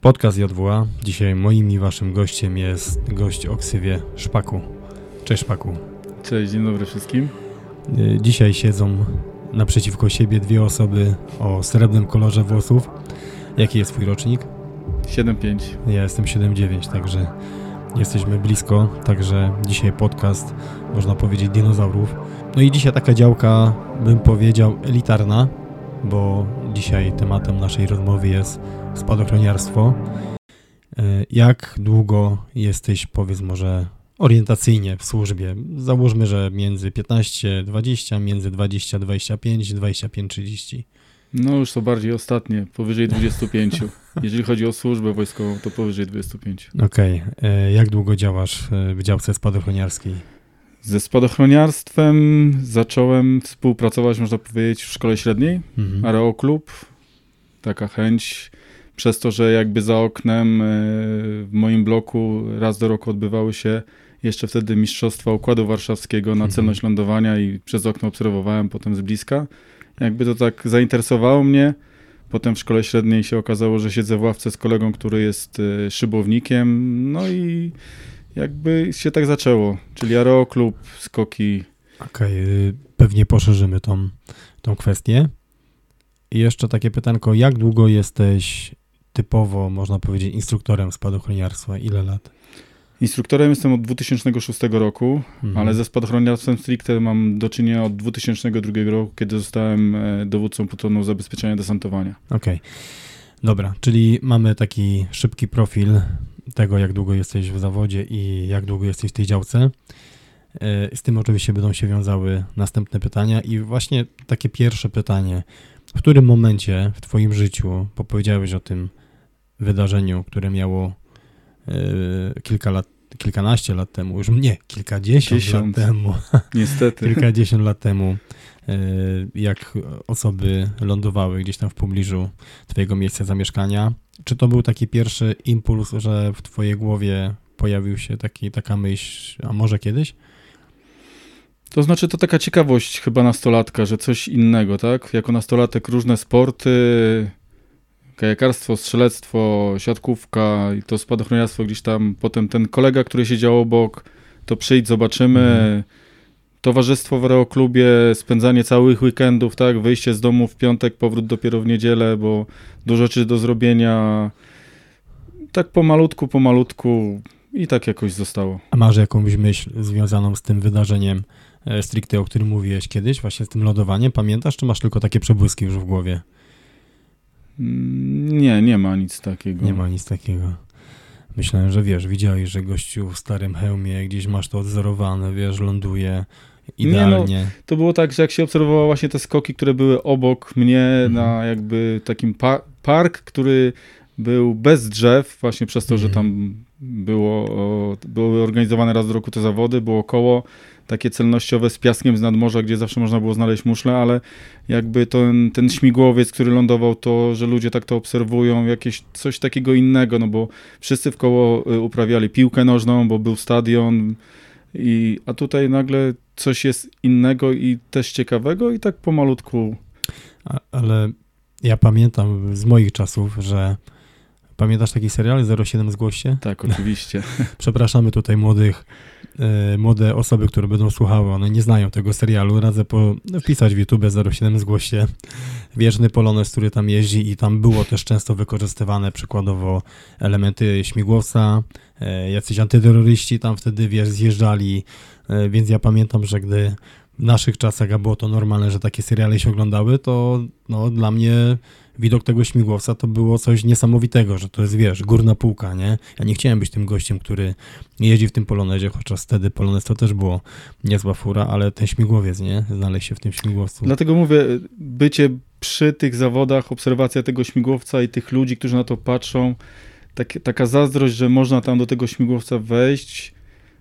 Podcast JWA. Dzisiaj moim i waszym gościem jest gość o ksywie Szpaku. Cześć Szpaku. Cześć, dzień dobry wszystkim. Y, Dzisiaj siedzą naprzeciwko siebie dwie osoby o srebrnym kolorze włosów. Jaki jest twój rocznik? 7-5. Ja jestem 7-9, także jesteśmy blisko. Także dzisiaj podcast, można powiedzieć, dinozaurów. No i dzisiaj taka działka, bym powiedział, elitarna, bo dzisiaj tematem naszej rozmowy jest spadochroniarstwo. E, Jak długo jesteś, powiedz może, orientacyjnie w służbie? Załóżmy, że między 15, 20, między 20, 25, 25, 30. No już to bardziej ostatnie, powyżej 25. Jeżeli chodzi o służbę wojskową, to powyżej 25. Okej, e, jak długo działasz e, w działce spadochroniarskiej? Ze spadochroniarstwem zacząłem współpracować, można powiedzieć, w szkole średniej, Mhm. Aeroklub. Taka chęć, przez to, że jakby za oknem e, w moim bloku raz do roku odbywały się jeszcze wtedy Mistrzostwa Układu Warszawskiego na Mhm. celność lądowania i przez okno obserwowałem potem z bliska. Jakby to tak zainteresowało mnie. Potem w szkole średniej się okazało, że siedzę w ławce z kolegą, który jest e, szybownikiem. No i jakby się tak zaczęło. Czyli aeroklub, skoki. Okej, y, pewnie poszerzymy tą, tą kwestię. I jeszcze takie pytanko, jak długo jesteś typowo, można powiedzieć, instruktorem spadochroniarstwa? Ile lat? Instruktorem jestem od 2006 roku. Mhm. Ale ze spadochroniarstwem stricte mam do czynienia od 2002 roku, kiedy zostałem e, dowódcą plutonu zabezpieczenia desantowania. Okej, dobra, czyli mamy taki szybki profil tego, jak długo jesteś w zawodzie i jak długo jesteś w tej działce. E, Z tym oczywiście będą się wiązały następne pytania i właśnie takie pierwsze pytanie. W którym momencie w twoim życiu, bo powiedziałeś o tym wydarzeniu, które miało e, kilka lat, kilkanaście lat temu, już nie, kilkadziesiąt Dziesiąt. lat temu, Niestety. kilkadziesiąt lat temu, jak osoby lądowały gdzieś tam w pobliżu Twojego miejsca zamieszkania. Czy to był taki pierwszy impuls, że w Twojej głowie pojawił się taki, taka myśl, a może kiedyś? To znaczy, to taka ciekawość chyba nastolatka, że coś innego, tak? Jako nastolatek różne sporty, kajakarstwo, strzelectwo, siatkówka i to spadochroniarstwo gdzieś tam. Potem ten kolega, który siedział obok, to przyjdź, zobaczymy. Mhm. Towarzystwo w aeroklubie, spędzanie całych weekendów, tak? Wyjście z domu w piątek, powrót dopiero w niedzielę, bo dużo rzeczy do zrobienia. Tak pomalutku, pomalutku i tak jakoś zostało. A masz jakąś myśl związaną z tym wydarzeniem e, stricte, o którym mówiłeś kiedyś, właśnie z tym lodowaniem? Pamiętasz, czy masz tylko takie przebłyski już w głowie? Mm, Nie, nie ma nic takiego. Nie ma nic takiego. Myślałem, że wiesz, widziałeś, że gościu w starym hełmie, gdzieś masz to odzorowane, wiesz, ląduje idealnie. To było tak, że jak się obserwowało właśnie te skoki, które były obok mnie Mhm. na jakby takim pa park, który był bez drzew, właśnie przez to, że Mhm. tam było, były organizowane raz do roku te zawody, było koło takie celnościowe z piaskiem z nadmorza, gdzie zawsze można było znaleźć muszle, ale jakby ten, ten śmigłowiec, który lądował, to, że ludzie tak to obserwują, jakieś coś takiego innego, no bo wszyscy w koło y, uprawiali piłkę nożną, bo był stadion, i, a tutaj nagle coś jest innego i też ciekawego i tak pomalutku. A, ale ja pamiętam z moich czasów, że pamiętasz taki serial 07 Zgłoś się? Tak, oczywiście. Przepraszamy tutaj młodych, e, młode osoby, które będą słuchały, one nie znają tego serialu. Radzę po, wpisać w YouTube 07 Zgłoś się. Wieżny Polones, który tam jeździ i tam było też często wykorzystywane przykładowo elementy śmigłowca, e, jacyś antyterroryści tam wtedy, wiesz, zjeżdżali, e, więc ja pamiętam, że gdy w naszych czasach, a było to normalne, że takie seriale się oglądały, to no, dla mnie widok tego śmigłowca to było coś niesamowitego, że to jest, wiesz, górna półka, nie? Ja nie chciałem być tym gościem, który jeździ w tym Polonezie, chociaż wtedy Polonez to też było niezła fura, ale ten śmigłowiec, nie? Znaleźć się w tym śmigłowcu. Dlatego mówię, bycie przy tych zawodach, obserwacja tego śmigłowca i tych ludzi, którzy na to patrzą, tak, taka zazdrość, że można tam do tego śmigłowca wejść,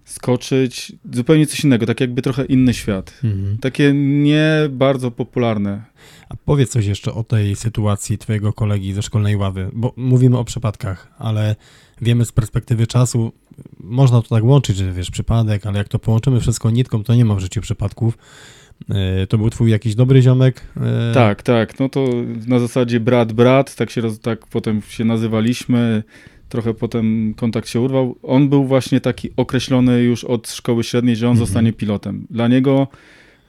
skoczyć, zupełnie coś innego, tak jakby trochę inny świat. Mhm. Takie nie bardzo popularne. A powiedz coś jeszcze o tej sytuacji twojego kolegi ze szkolnej ławy, bo mówimy o przypadkach, ale wiemy z perspektywy czasu, można to tak łączyć, że wiesz, przypadek, ale jak to połączymy wszystko nitką, to nie ma w życiu przypadków. E, to był twój jakiś dobry ziomek? E... Tak, tak. No to na zasadzie brat, brat, tak się roz, tak potem się nazywaliśmy. Trochę potem kontakt się urwał. On był właśnie taki określony już od szkoły średniej, że on mhm. zostanie pilotem. Dla niego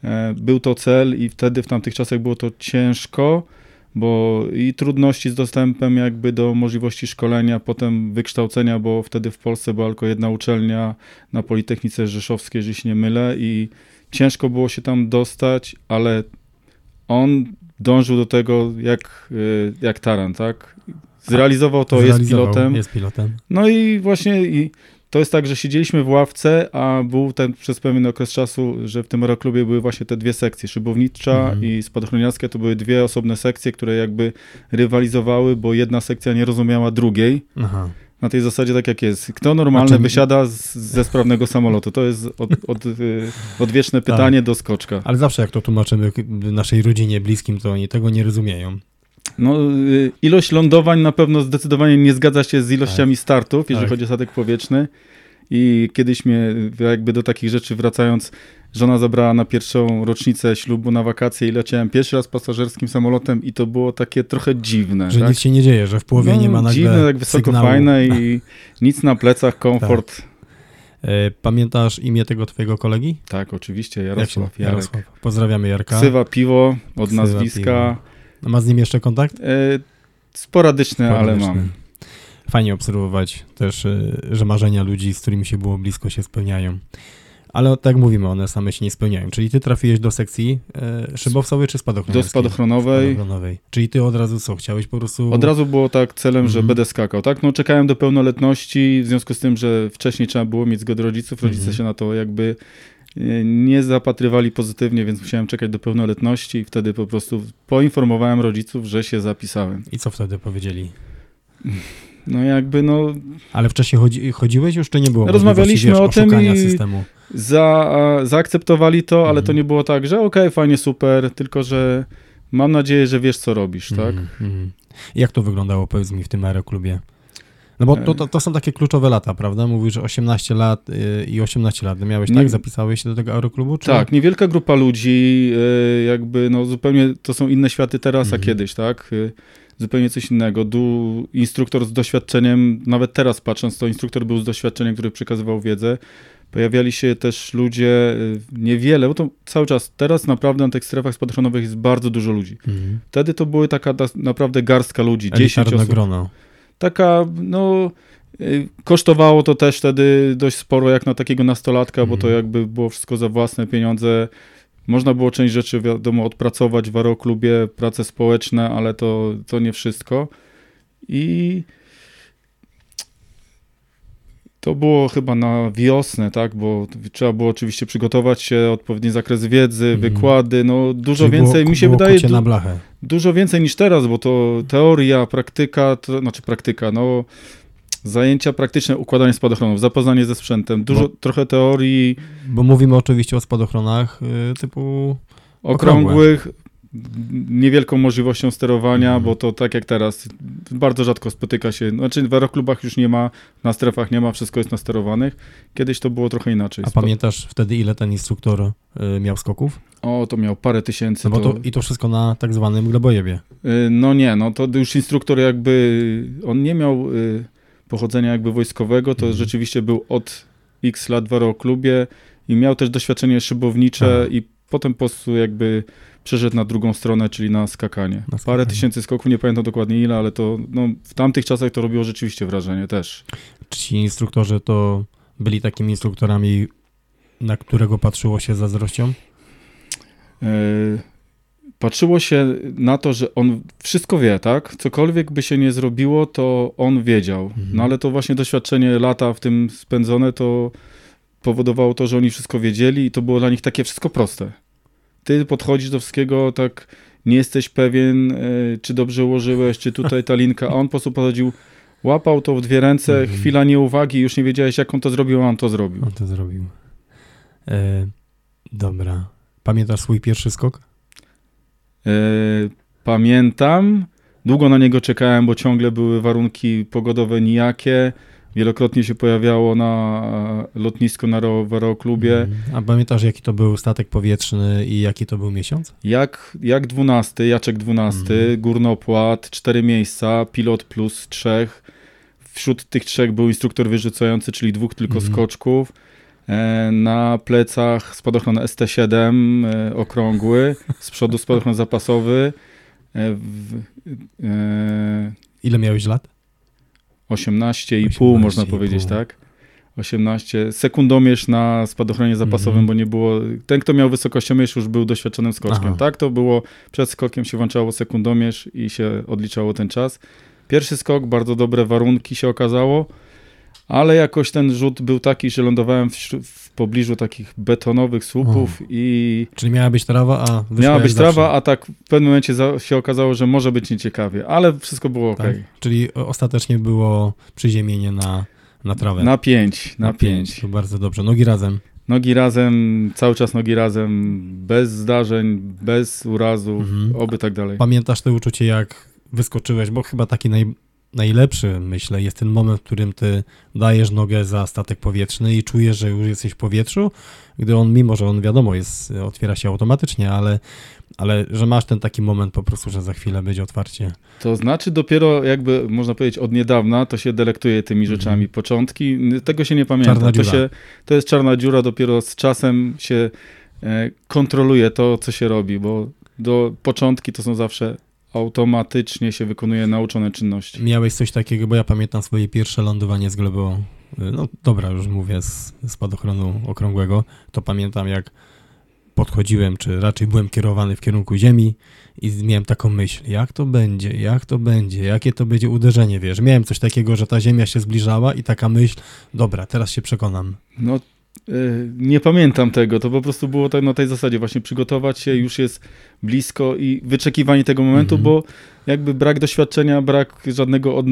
e, był to cel i wtedy w tamtych czasach było to ciężko, bo i trudności z dostępem jakby do możliwości szkolenia, potem wykształcenia, bo wtedy w Polsce była tylko jedna uczelnia na Politechnice Rzeszowskiej, jeżeli się nie mylę i ciężko było się tam dostać, ale on dążył do tego jak, y, jak taran, tak? Zrealizował to, jest pilotem. Jest pilotem. No i właśnie i to jest tak, że siedzieliśmy w ławce, a był ten przez pewien okres czasu, że w tym aeroklubie były właśnie te dwie sekcje, szybownicza mhm. i spadochroniarskie, to były dwie osobne sekcje, które jakby rywalizowały, bo jedna sekcja nie rozumiała drugiej. Aha na tej zasadzie tak jak jest. Kto normalny znaczy... wysiada z, ze sprawnego samolotu? To jest od, od, y, odwieczne tak. pytanie tak. do skoczka. Ale zawsze jak to tłumaczymy naszej rodzinie, bliskim, to oni tego nie rozumieją. No, y, ilość lądowań na pewno zdecydowanie nie zgadza się z ilościami tak. startów, jeżeli tak. chodzi o statek powietrzny. I kiedyś mnie, jakby do takich rzeczy wracając, żona zabrała na pierwszą rocznicę ślubu na wakacje i leciałem pierwszy raz pasażerskim samolotem i to było takie trochę dziwne. Że tak? nic się nie dzieje, że w połowie no, nie ma nagle Dziwne, tak wysoko sygnału. fajne i nic na plecach, komfort. Tak. Pamiętasz imię tego twojego kolegi? Tak, oczywiście, Jarosław Jarosław. Pozdrawiamy Jarka. Ksywa Piwo od Ksywa nazwiska. Piwo. Ma z nim jeszcze kontakt? E, sporadyczny, sporadyczny, ale mam. Fajnie obserwować też, e, że marzenia ludzi, z którymi się było blisko, się spełniają. Ale tak mówimy, one same się nie spełniają. Czyli ty trafiłeś do sekcji e, szybowcowej czy spadochronowej? Do spadochronowej. spadochronowej. Czyli ty od razu co, chciałeś po prostu... Od razu było tak celem, że mm -hmm. będę skakał, tak? No czekałem do pełnoletności, w związku z tym, że wcześniej trzeba było mieć zgodę rodziców, rodzice mm -hmm. się na to jakby nie zapatrywali pozytywnie, więc musiałem czekać do pełnoletności i wtedy po prostu poinformowałem rodziców, że się zapisałem. I co wtedy powiedzieli? No jakby no... Ale wcześniej chodzi, chodziłeś już, czy nie było Rozmawialiśmy wiesz, o tym i systemu? Za, zaakceptowali to, ale to mhm. nie było tak, że okej, okay, fajnie, super, tylko że mam nadzieję, że wiesz, co robisz, tak? Mm, Jak to wyglądało, powiedz mi, w tym aeroklubie? No bo to, to, to, są takie kluczowe lata, prawda? Mówisz, że 18 lat yy, i 18 lat. Miałeś, nie, tak? Zapisałeś się do tego aeroklubu? Czy... Tak, niewielka grupa ludzi, yy, jakby, no zupełnie, to są inne światy teraz, a mhm. kiedyś, tak? Zupełnie coś innego. Du, instruktor z doświadczeniem, nawet teraz patrząc, to instruktor był z doświadczeniem, który przekazywał wiedzę. Pojawiali się też ludzie, niewiele, bo to cały czas, teraz naprawdę na tych strefach spadochronowych jest bardzo dużo ludzi. Mhm. Wtedy to były taka naprawdę garstka ludzi, 10 osób. grono. Taka, no, y, kosztowało to też wtedy dość sporo jak na takiego nastolatka, bo to mhm. jakby było wszystko za własne pieniądze. Można było część rzeczy, wiadomo, odpracować w aeroklubie, prace społeczne, ale to, to nie wszystko. I to było chyba na wiosnę, tak, bo trzeba było oczywiście przygotować się, odpowiedni zakres wiedzy, mm. wykłady, no dużo Czyli więcej, było, mi się wydaje, na blachę. dużo więcej niż teraz, bo to teoria, praktyka, to, znaczy praktyka, no zajęcia praktyczne, układanie spadochronów, zapoznanie ze sprzętem, dużo, bo, trochę teorii. Bo mówimy oczywiście o spadochronach yy, typu okrągłych, niewielką możliwością sterowania, mm. bo to tak jak teraz, bardzo rzadko spotyka się, znaczy w aeroklubach już nie ma, na strefach nie ma, wszystko jest nasterowanych. Kiedyś to było trochę inaczej. A pamiętasz wtedy, ile ten instruktor y, miał skoków? O, to miał parę tysięcy. No bo to... to... I to wszystko na tak zwanym glebojebie. Y, no nie, no to już instruktor jakby, on nie miał y, pochodzenia jakby wojskowego, to mm. rzeczywiście był od x lat w aeroklubie i miał też doświadczenie szybownicze Aha. i potem po prostu jakby przeszedł na drugą stronę, czyli na skakanie. na skakanie. Parę tysięcy skoków, nie pamiętam dokładnie ile, ale to no, w tamtych czasach to robiło rzeczywiście wrażenie też. Czy ci instruktorzy to byli takimi instruktorami, na którego patrzyło się zazdrością? Yy, patrzyło się na to, że on wszystko wie, tak? Cokolwiek by się nie zrobiło, to on wiedział. Mhm. No ale to właśnie doświadczenie lata w tym spędzone, to powodowało to, że oni wszystko wiedzieli i to było dla nich takie wszystko proste ty podchodzisz do wszystkiego tak, nie jesteś pewien, e, czy dobrze ułożyłeś, czy tutaj ta linka, a on po prostu podchodził, łapał to w dwie ręce, mhm. chwila nieuwagi, już nie wiedziałeś, jak on to zrobił, a on to zrobił. On to zrobił. E, dobra. Pamiętasz swój pierwszy skok? E, pamiętam. Długo na niego czekałem, bo ciągle były warunki pogodowe nijakie. Wielokrotnie się pojawiało na e, lotnisku na roweroklubie. Mhm. A pamiętasz, jaki to był statek powietrzny i jaki to był miesiąc? Jak, jak 12, Jaczek 12, Mhm. górnopłat, cztery miejsca, pilot plus trzech. Wśród tych trzech był instruktor wyrzucający, czyli dwóch tylko Mhm. skoczków. E, Na plecach spadochron ST7 e, okrągły, z przodu spadochron zapasowy. W- e, Ile miałeś lat? 18,5 można 18,5. powiedzieć, tak? 18. Sekundomierz na spadochronie zapasowym, Mhm. bo nie było. Ten, kto miał wysokościomierz, już był doświadczonym skoczkiem. Aha. Tak, to było przed skokiem się włączało sekundomierz i się odliczało ten czas. Pierwszy skok, bardzo dobre warunki się okazało, ale jakoś ten rzut był taki, że lądowałem w, w pobliżu takich betonowych słupów i Czyli miała być trawa, a miała być zawsze. trawa, a tak w pewnym momencie za, się okazało, że może być nieciekawie, ale wszystko było ok. Tak? Czyli o- ostatecznie było przyziemienie na, na trawę. Na 5, na 5. To bardzo dobrze. Nogi razem. Nogi razem, cały czas nogi razem, bez zdarzeń, bez urazów, Mhm. oby tak dalej. Pamiętasz to uczucie, jak wyskoczyłeś, bo chyba taki naj, najlepszy, myślę, jest ten moment, w którym ty dajesz nogę za statek powietrzny i czujesz, że już jesteś w powietrzu, gdy on, mimo że on wiadomo, jest, otwiera się automatycznie, ale, ale że masz ten taki moment po prostu, że za chwilę będzie otwarcie. To znaczy dopiero jakby, można powiedzieć, od niedawna to się delektuje tymi Mhm. rzeczami. Początki, n- tego się nie pamięta. Czarna to, dziura. się, to jest czarna dziura, dopiero z czasem się e, kontroluje to, co się robi, bo do początki to są zawsze automatycznie się wykonuje nauczone czynności. Miałeś coś takiego, bo ja pamiętam swoje pierwsze lądowanie z glebą, no dobra, już mówię, z spadochronu okrągłego, to pamiętam jak podchodziłem, czy raczej byłem kierowany w kierunku ziemi i miałem taką myśl, jak to będzie, jak to będzie, jakie to będzie uderzenie, wiesz. Miałem coś takiego, że ta ziemia się zbliżała i taka myśl, dobra, teraz się przekonam. No, nie pamiętam tego. To po prostu było tak na tej zasadzie, właśnie przygotować się, już jest blisko i wyczekiwanie tego momentu, Mhm. bo jakby brak doświadczenia, brak żadnego, od,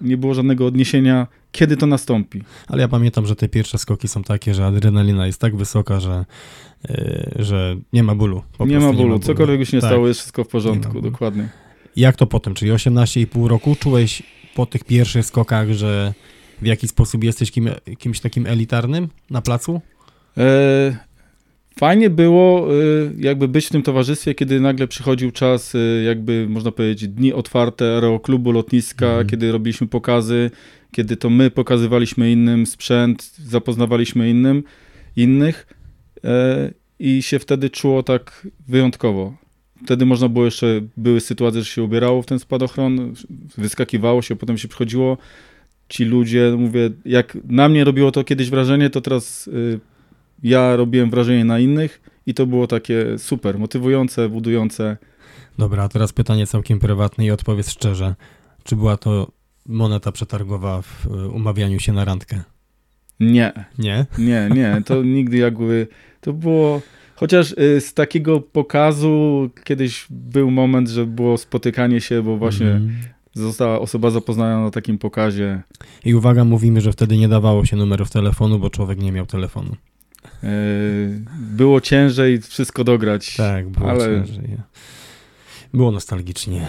nie było żadnego odniesienia, kiedy to nastąpi. Ale ja pamiętam, że te pierwsze skoki są takie, że adrenalina jest tak wysoka, że, yy, że nie ma bólu. Nie prostu ma bólu, cokolwiek się nie Tak. stało, jest wszystko w Nie porządku, ma bólu. dokładnie. Jak to potem, czyli 18,5 roku, czułeś po tych pierwszych skokach, że w jaki sposób jesteś kim, kimś takim elitarnym na placu? E, fajnie było e, jakby być w tym towarzystwie, kiedy nagle przychodził czas, e, jakby można powiedzieć, dni otwarte aeroklubu, lotniska, Mhm. kiedy robiliśmy pokazy, kiedy to my pokazywaliśmy innym sprzęt, zapoznawaliśmy innym, innych e, i się wtedy czuło tak wyjątkowo. Wtedy można było jeszcze, były sytuacje, że się ubierało w ten spadochron, wyskakiwało się, potem się przychodziło. Ci ludzie, mówię, jak na mnie robiło to kiedyś wrażenie, to teraz y, ja robiłem wrażenie na innych i to było takie super, motywujące, budujące. Dobra, a teraz pytanie całkiem prywatne i odpowiedz szczerze. Czy była to moneta przetargowa w y, umawianiu się na randkę? Nie, Nie? nie, nie, to nigdy jakby, to było, chociaż y, z takiego pokazu kiedyś był moment, że było spotykanie się, bo właśnie Mhm. Została osoba zapoznana na takim pokazie. I uwaga, mówimy, że wtedy nie dawało się numerów telefonu, bo człowiek nie miał telefonu. Y, było ciężej wszystko dograć. Tak, było Ale- ciężej. Było nostalgicznie.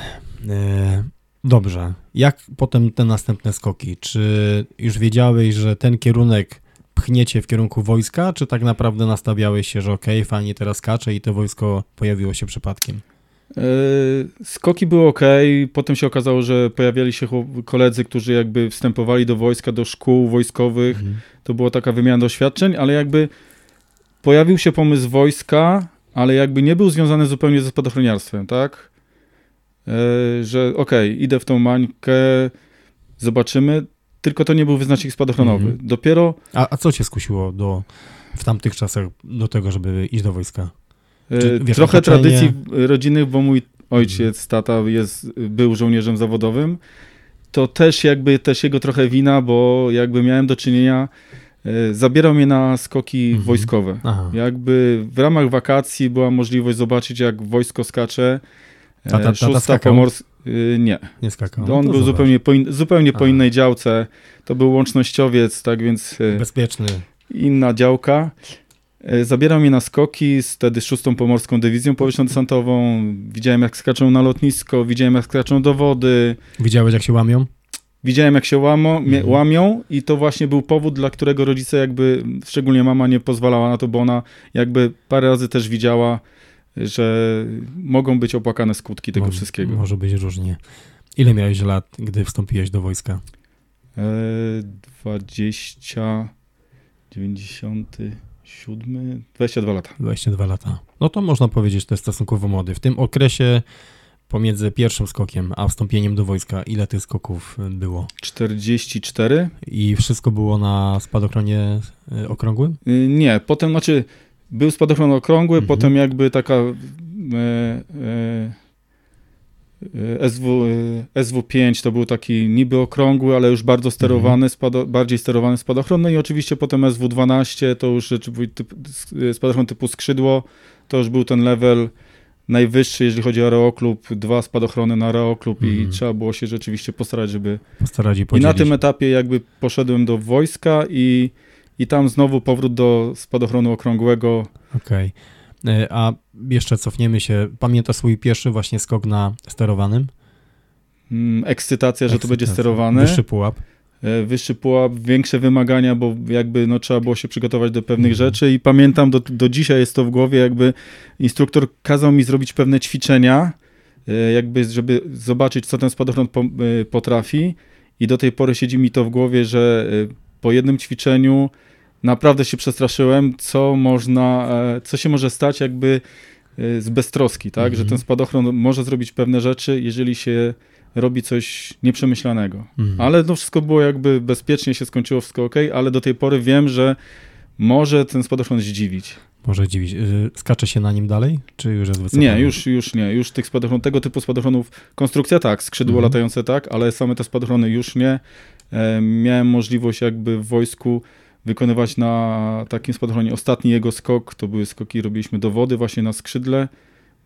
E, Dobrze. Jak potem te następne skoki? Czy już wiedziałeś, że ten kierunek pchniecie w kierunku wojska, czy tak naprawdę nastawiałeś się, że okej, fajnie teraz skacze i to wojsko pojawiło się przypadkiem? E, Skoki były ok, potem się okazało, że pojawiali się koledzy, którzy jakby wstępowali do wojska, do szkół wojskowych. Mhm. To była taka wymiana doświadczeń, ale jakby pojawił się pomysł wojska, ale jakby nie był związany zupełnie ze spadochroniarstwem, tak? E, Że okej, idę w tą mańkę, zobaczymy, tylko to nie był wyznacznik spadochronowy. Mhm. Dopiero A, a co cię skusiło do, w tamtych czasach do tego, żeby iść do wojska? E, Czy, wiesz, Trochę otoczenie- tradycji rodzinnych, bo mój ojciec, tata jest, był żołnierzem zawodowym. To też jakby też jego trochę wina, bo jakby miałem do czynienia, e, zabierał mnie na skoki Mhm. wojskowe. Aha. Jakby w ramach wakacji była możliwość zobaczyć, jak wojsko skacze. E, Tata- tata Szósta skakał? pomors... y, Nie. Nie skakał. On No to był zobacz. zupełnie po, in... zupełnie po innej działce. To był łącznościowiec, tak więc e, Bezpieczny. inna działka. E, Zabierał mnie na skoki, z, wtedy szóstą Pomorską Dywizją Powietrzno-Desantową. Widziałem, jak skaczą na lotnisko, widziałem, jak skaczą do wody. Widziałeś, jak się łamią? widziałem jak się łamo, Mhm. łamią i to właśnie był powód, dla którego rodzice jakby, szczególnie mama nie pozwalała na to, bo ona jakby parę razy też widziała, że mogą być opłakane skutki tego może, wszystkiego. Może być różnie. Ile miałeś lat, gdy wstąpiłeś do wojska? E, 20, 97, 22 lata. 22 lata. No to można powiedzieć, że to jest stosunkowo młody. W tym okresie pomiędzy pierwszym skokiem a wstąpieniem do wojska, ile tych skoków było? 44? I wszystko było na spadochronie y, okrągłym? Y, Nie, potem znaczy był spadochron okrągły, Mhm. potem jakby taka e, e, SW, e, SW5 to był taki niby okrągły, ale już bardzo sterowany, spado, bardziej sterowany spadochron. No i oczywiście potem SW12 to już typ, spadochron typu skrzydło, to już był ten level najwyższy, jeżeli chodzi o aeroklub, dwa spadochrony na aeroklub i Mhm. trzeba było się rzeczywiście postarać, żeby Postarać i podzielić. na tym etapie jakby poszedłem do wojska i, i tam znowu powrót do spadochronu okrągłego. Okej. Y, A jeszcze cofniemy się. Pamiętasz swój pierwszy właśnie skok na sterowanym? Mm, ekscytacja, że to będzie Ekscytacja. sterowane. Wyższy pułap. E, Wyższy pułap, większe wymagania, bo jakby no, trzeba było się przygotować do pewnych Mhm. rzeczy i pamiętam, do, do dzisiaj jest to w głowie, jakby instruktor kazał mi zrobić pewne ćwiczenia, e, jakby żeby zobaczyć, co ten spadochron po, e, potrafi i do tej pory siedzi mi to w głowie, że e, po jednym ćwiczeniu naprawdę się przestraszyłem, co można, e, co się może stać jakby e, z beztroski, tak, Mhm. że ten spadochron może zrobić pewne rzeczy, jeżeli się robi coś nieprzemyślanego. Mhm. Ale no wszystko było jakby bezpiecznie, się skończyło wszystko ok, ale do tej pory wiem, że może ten spadochron zdziwić. Może dziwić. Y, Skacze się na nim dalej? Czy już jest wycofany? Nie, już, już nie. Już tych spadochronów, tego typu spadochronów, konstrukcja tak, skrzydło Mhm. latające tak, ale same te spadochrony już nie. E, miałem możliwość jakby w wojsku wykonywać na takim spadochronie ostatni jego skok, to były skoki, robiliśmy do wody właśnie na skrzydle,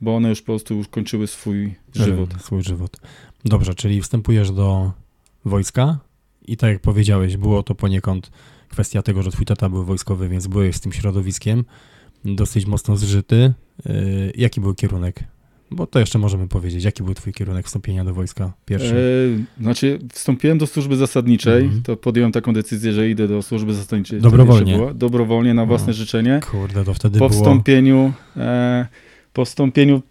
bo one już po prostu już kończyły swój żywot. Y, Swój żywot. Dobrze, czyli wstępujesz do wojska i tak jak powiedziałeś, było to poniekąd kwestia tego, że twój tata był wojskowy, więc byłeś z tym środowiskiem dosyć mocno zżyty. Y, Jaki był kierunek? Bo to jeszcze możemy powiedzieć. Jaki był twój kierunek wstąpienia do wojska pierwszy? E, znaczy, wstąpiłem do służby zasadniczej, Mhm. to podjąłem taką decyzję, że idę do służby zasadniczej. Dobrowolnie. Była. Dobrowolnie, na własne No. życzenie. Kurde, to wtedy Po było... wstąpieniu, e, po wstąpieniu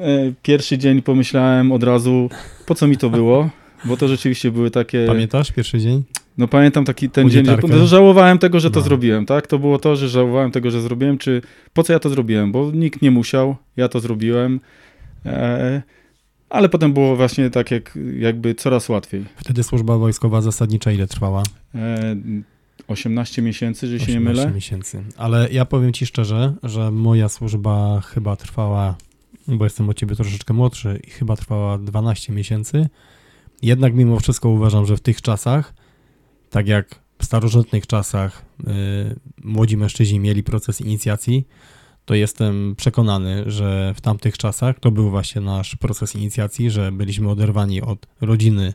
e, pierwszy dzień pomyślałem od razu, po co mi to było, bo to rzeczywiście były takie... Pamiętasz pierwszy dzień? No pamiętam taki ten dzień, że Unitarkę. że żałowałem tego, że to No. zrobiłem, tak? To było to, że żałowałem tego, że zrobiłem, czy po co ja to zrobiłem, bo nikt nie musiał, ja to zrobiłem. E, ale potem było właśnie tak jak, jakby coraz łatwiej. Wtedy służba wojskowa zasadnicza ile trwała? E, 18 miesięcy, że się nie 18 mylę. miesięcy. Ale ja powiem ci szczerze, że moja służba chyba trwała, bo jestem od ciebie troszeczkę młodszy i chyba trwała 12 miesięcy. Jednak mimo wszystko uważam, że w tych czasach, tak jak w starożytnych czasach yy, młodzi mężczyźni mieli proces inicjacji, to jestem przekonany, że w tamtych czasach to był właśnie nasz proces inicjacji, że byliśmy oderwani od rodziny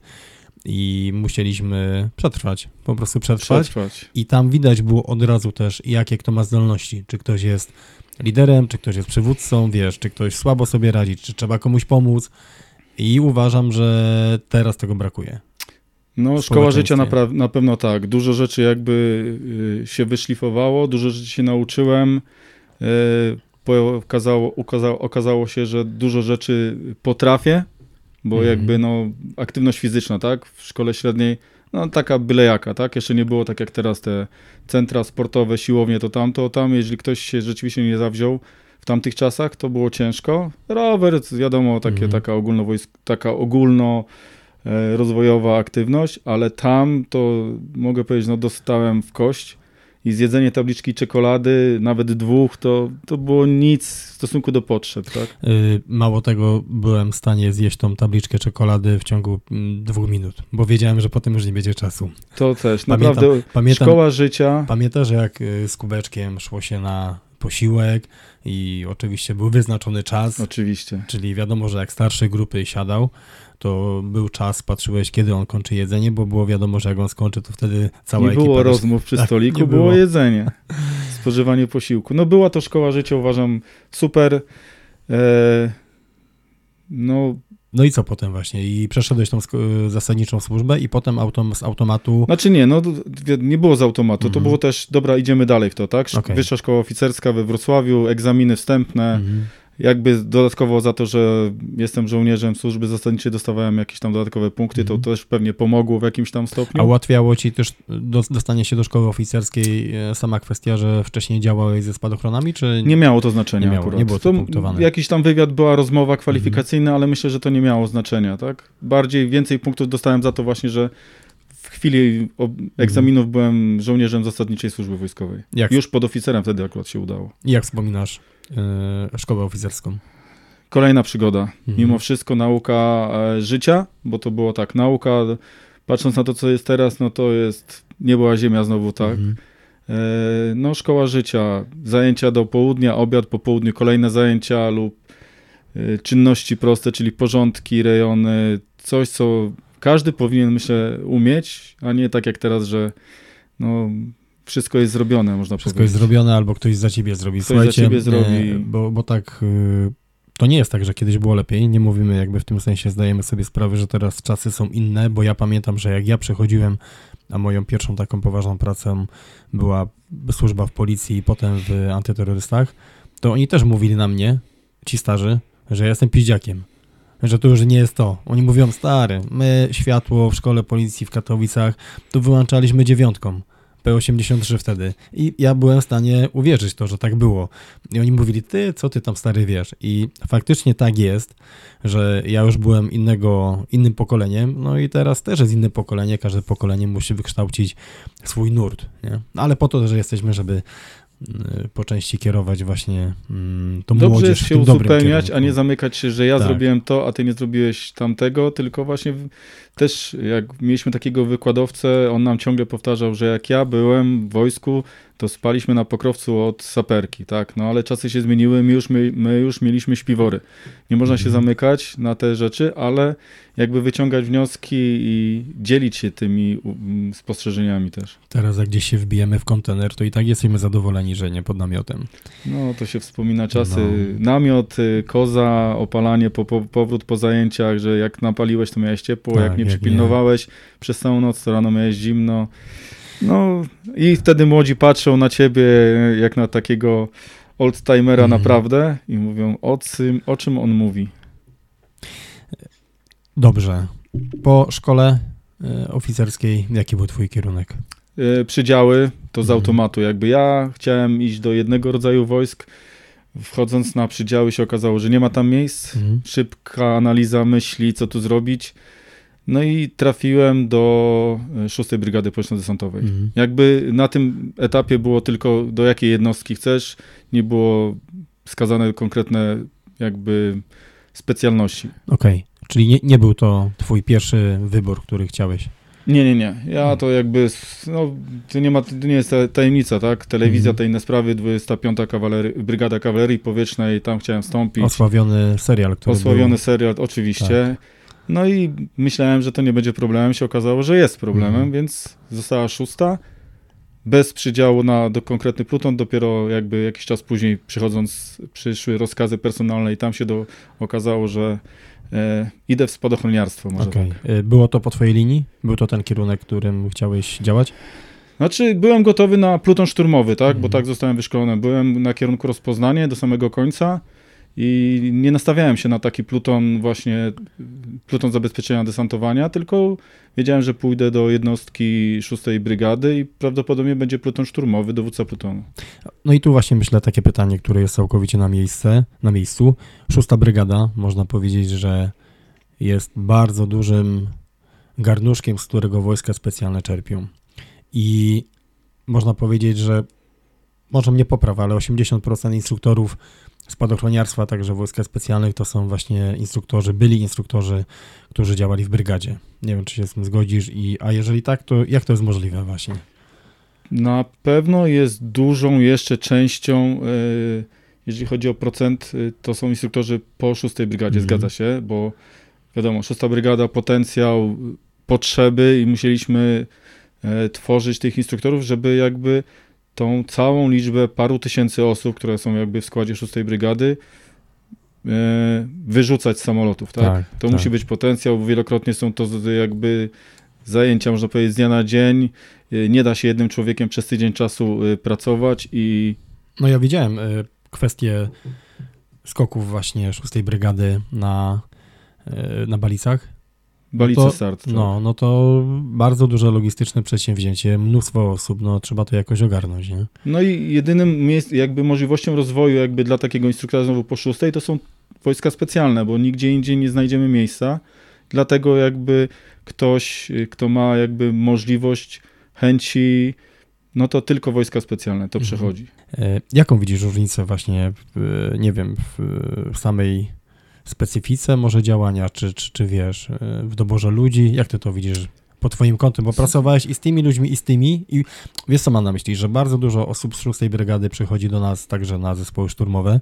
i musieliśmy przetrwać, po prostu przetrwać. Przetrwać. I tam widać było od razu też, jakie kto ma zdolności. Czy ktoś jest liderem, czy ktoś jest przywódcą, wiesz, czy ktoś słabo sobie radzi, czy trzeba komuś pomóc. I uważam, że teraz tego brakuje. No, szkoła życia napra- na pewno tak. Dużo rzeczy jakby y, się wyszlifowało, dużo rzeczy się nauczyłem. Po- okazało, okazało, okazało się, że dużo rzeczy potrafię, bo Mhm. jakby no, aktywność fizyczna, tak? W szkole średniej, no taka byle jaka, tak? Jeszcze nie było tak jak teraz te centra sportowe, siłownie, to tamto. Tam, jeżeli ktoś się rzeczywiście nie zawziął w tamtych czasach, to było ciężko. Rower, wiadomo, takie, Mhm. taka ogólnowojsk, taka ogólno e, rozwojowa aktywność, ale tam to mogę powiedzieć, no dostałem w kość i zjedzenie tabliczki czekolady, nawet dwóch, to, to było nic w stosunku do potrzeb, tak? Yy, mało tego, byłem w stanie zjeść tą tabliczkę czekolady w ciągu mm, dwóch minut, bo wiedziałem, że potem już nie będzie czasu. To też, Pamiętam- naprawdę Pamiętam, szkoła życia, pamiętasz, jak y, z kubeczkiem szło się na posiłek i oczywiście był wyznaczony czas. oczywiście. Czyli wiadomo, że jak starszy grupy siadał, to był czas, patrzyłeś, kiedy on kończy jedzenie, bo było wiadomo, że jak on skończy, to wtedy cała nie ekipa... było też- rozmów przy Tak, stoliku, nie było. było. jedzenie, spożywanie posiłku. No była to szkoła życia, uważam, super. E, no No i co potem właśnie? I przeszedłeś tą zasadniczą służbę i potem autom, z automatu... Znaczy nie, no nie było z automatu, to Mhm. było też, dobra, idziemy dalej w to, tak? Okej. Wyższa Szkoła Oficerska we Wrocławiu, egzaminy wstępne, Mhm. Jakby dodatkowo za to, że jestem żołnierzem służby zasadniczej dostawałem jakieś tam dodatkowe punkty, Mhm. to też pewnie pomogło w jakimś tam stopniu. A ułatwiało ci też do, dostanie się do szkoły oficerskiej e, sama kwestia, że wcześniej działałeś ze spadochronami, czy... Nie miało to znaczenia Nie miało, akurat. nie było to to punktowane. jakiś tam wywiad, była rozmowa kwalifikacyjna, ale myślę, że to nie miało znaczenia, tak? Bardziej, więcej punktów dostałem za to właśnie, że w chwili egzaminów byłem żołnierzem zasadniczej służby wojskowej. Jak, Już pod oficerem wtedy akurat się udało. jak wspominasz szkołę oficerską? Kolejna przygoda. Mhm. Mimo wszystko nauka e, życia, bo to było tak, nauka, patrząc na to, co jest teraz, no to jest, nie była ziemia znowu, tak? Mhm. E, no szkoła życia, zajęcia do południa, obiad po południu, kolejne zajęcia lub e, czynności proste, czyli porządki, rejony, coś, co każdy powinien, myślę, umieć, a nie tak jak teraz, że no, wszystko jest zrobione, można Wszystko powiedzieć. jest zrobione, albo ktoś za ciebie zrobi. Ktoś za Słuchajcie, ciebie zrobi. Bo, bo tak, e, to nie jest tak, że kiedyś było lepiej. Nie mówimy jakby w tym sensie, zdajemy sobie sprawę, że teraz czasy są inne, bo ja pamiętam, że jak ja przechodziłem, a moją pierwszą taką poważną pracą była służba w policji i potem w antyterrorystach, to oni też mówili na mnie, ci starzy, że ja jestem piździakiem. Że to już nie jest to. Oni mówią, stary, my światło w szkole policji w Katowicach, to wyłączaliśmy dziewiątką. P83 wtedy. I ja byłem w stanie uwierzyć to, że tak było. I oni mówili, ty, co ty tam stary wiesz? I faktycznie tak jest, że ja już byłem innego, innym pokoleniem, no i teraz też jest inne pokolenie, każde pokolenie musi wykształcić swój nurt, nie? No, Ale po to, że jesteśmy, żeby po części kierować właśnie mm, tą Dobrze młodzież jest w się uzupełniać, a nie zamykać się, że ja Tak. zrobiłem to, a ty nie zrobiłeś tamtego, tylko właśnie też jak mieliśmy takiego wykładowcę, on nam ciągle powtarzał, że jak ja byłem w wojsku, to spaliśmy na pokrowcu od saperki, tak, no ale czasy się zmieniły, my już, my, my już mieliśmy śpiwory. Nie można się Mhm. zamykać na te rzeczy, ale jakby wyciągać wnioski i dzielić się tymi spostrzeżeniami też. Teraz jak gdzieś się wbijemy w kontener, to i tak jesteśmy zadowoleni, że nie pod namiotem. No, to się wspomina czasy. No. Namiot, y, koza, opalanie, po, po, powrót po zajęciach, że jak napaliłeś, to miałeś ciepło, Tak, jak nie jak przypilnowałeś przez całą noc, to rano miałeś zimno. No i wtedy młodzi patrzą na ciebie jak na takiego oldtimera Mhm. naprawdę i mówią, o, czym- o czym on mówi. Dobrze. Po szkole e, oficerskiej, jaki był twój kierunek? Y, Przydziały to z Mhm. automatu. Jakby ja chciałem iść do jednego rodzaju wojsk, wchodząc na przydziały się okazało, że nie ma tam miejsc. Mhm. szybka analiza myśli, co tu zrobić. No i trafiłem do e, 6 Brygady Powietrzno-Desantowej. Mhm. Jakby na tym etapie było tylko do jakiej jednostki chcesz, nie było wskazane konkretne jakby specjalności. Okej, czyli nie, nie był to twój pierwszy wybór, który chciałeś. Nie, nie, nie. Ja Hmm. to jakby, no, to nie ma, to nie jest ta- tajemnica, tak? Telewizja, Mhm. te inne sprawy, 25. Kawalery, Brygada Kawalerii Powietrznej, tam chciałem wstąpić. Osławiony serial, który Osławiony był... serial, oczywiście. No i myślałem, że to nie będzie problemem. Się okazało, że jest problemem, Mhm. więc została szósta. Bez przydziału na do konkretny pluton, dopiero jakby jakiś czas później przychodząc, przyszły rozkazy personalne i tam się do, okazało, że e, idę w spadochroniarstwo może Okej. tak. E, Było to po twojej linii? Był to ten kierunek, którym chciałeś działać? Znaczy, byłem gotowy na pluton szturmowy, tak? Bo Mhm. tak zostałem wyszkolony. Byłem na kierunku rozpoznanie do samego końca i nie nastawiałem się na taki pluton właśnie, pluton zabezpieczenia desantowania, tylko wiedziałem, że pójdę do jednostki 6 brygady i prawdopodobnie będzie pluton szturmowy, dowódca plutonu. No i tu właśnie myślę takie pytanie, które jest całkowicie na miejsce, na miejscu. Szósta brygada, można powiedzieć, że jest bardzo dużym garnuszkiem, z którego wojska specjalne czerpią. I można powiedzieć, że może mnie poprawa, ale 80% instruktorów spadochroniarstwa, także wojska specjalnych, to są właśnie instruktorzy, byli instruktorzy, którzy działali w brygadzie. Nie wiem, czy się z tym zgodzisz, i, a jeżeli tak, to jak to jest możliwe właśnie? Na pewno jest dużą jeszcze częścią, e, jeżeli chodzi o procent, e, to są instruktorzy po 6 brygadzie, Mhm. zgadza się, bo wiadomo, 6 brygada, potencjał, potrzeby i musieliśmy e, tworzyć tych instruktorów, żeby jakby tą całą liczbę paru tysięcy osób, które są jakby w składzie 6 brygady, e, wyrzucać z samolotów, tak? Tak, to tak. musi być potencjał, wielokrotnie są to jakby zajęcia, można powiedzieć, z dnia na dzień. E, Nie da się jednym człowiekiem przez tydzień czasu e, pracować i No ja widziałem kwestię skoków właśnie 6 brygady na, na Balicach. Balice to- start. tak. No, no to bardzo duże logistyczne przedsięwzięcie, mnóstwo osób, no trzeba to jakoś ogarnąć, nie? No i jedynym miejsc, jakby możliwością rozwoju jakby dla takiego instruktora znowu po szóstej to są wojska specjalne, bo nigdzie indziej nie znajdziemy miejsca. Dlatego jakby ktoś, kto ma jakby możliwość, chęci, no to tylko wojska specjalne to Mhm. przechodzi. E, Jaką widzisz różnicę właśnie, w, nie wiem, w samej specyfice może działania, czy, czy, czy wiesz, e, w doborze ludzi? Jak ty to widzisz po twoim kątem? Bo pracowałeś i z tymi ludźmi, i z tymi i wiesz co mam na myśli, że bardzo dużo osób z 6 brygady przychodzi do nas także na zespoły szturmowe,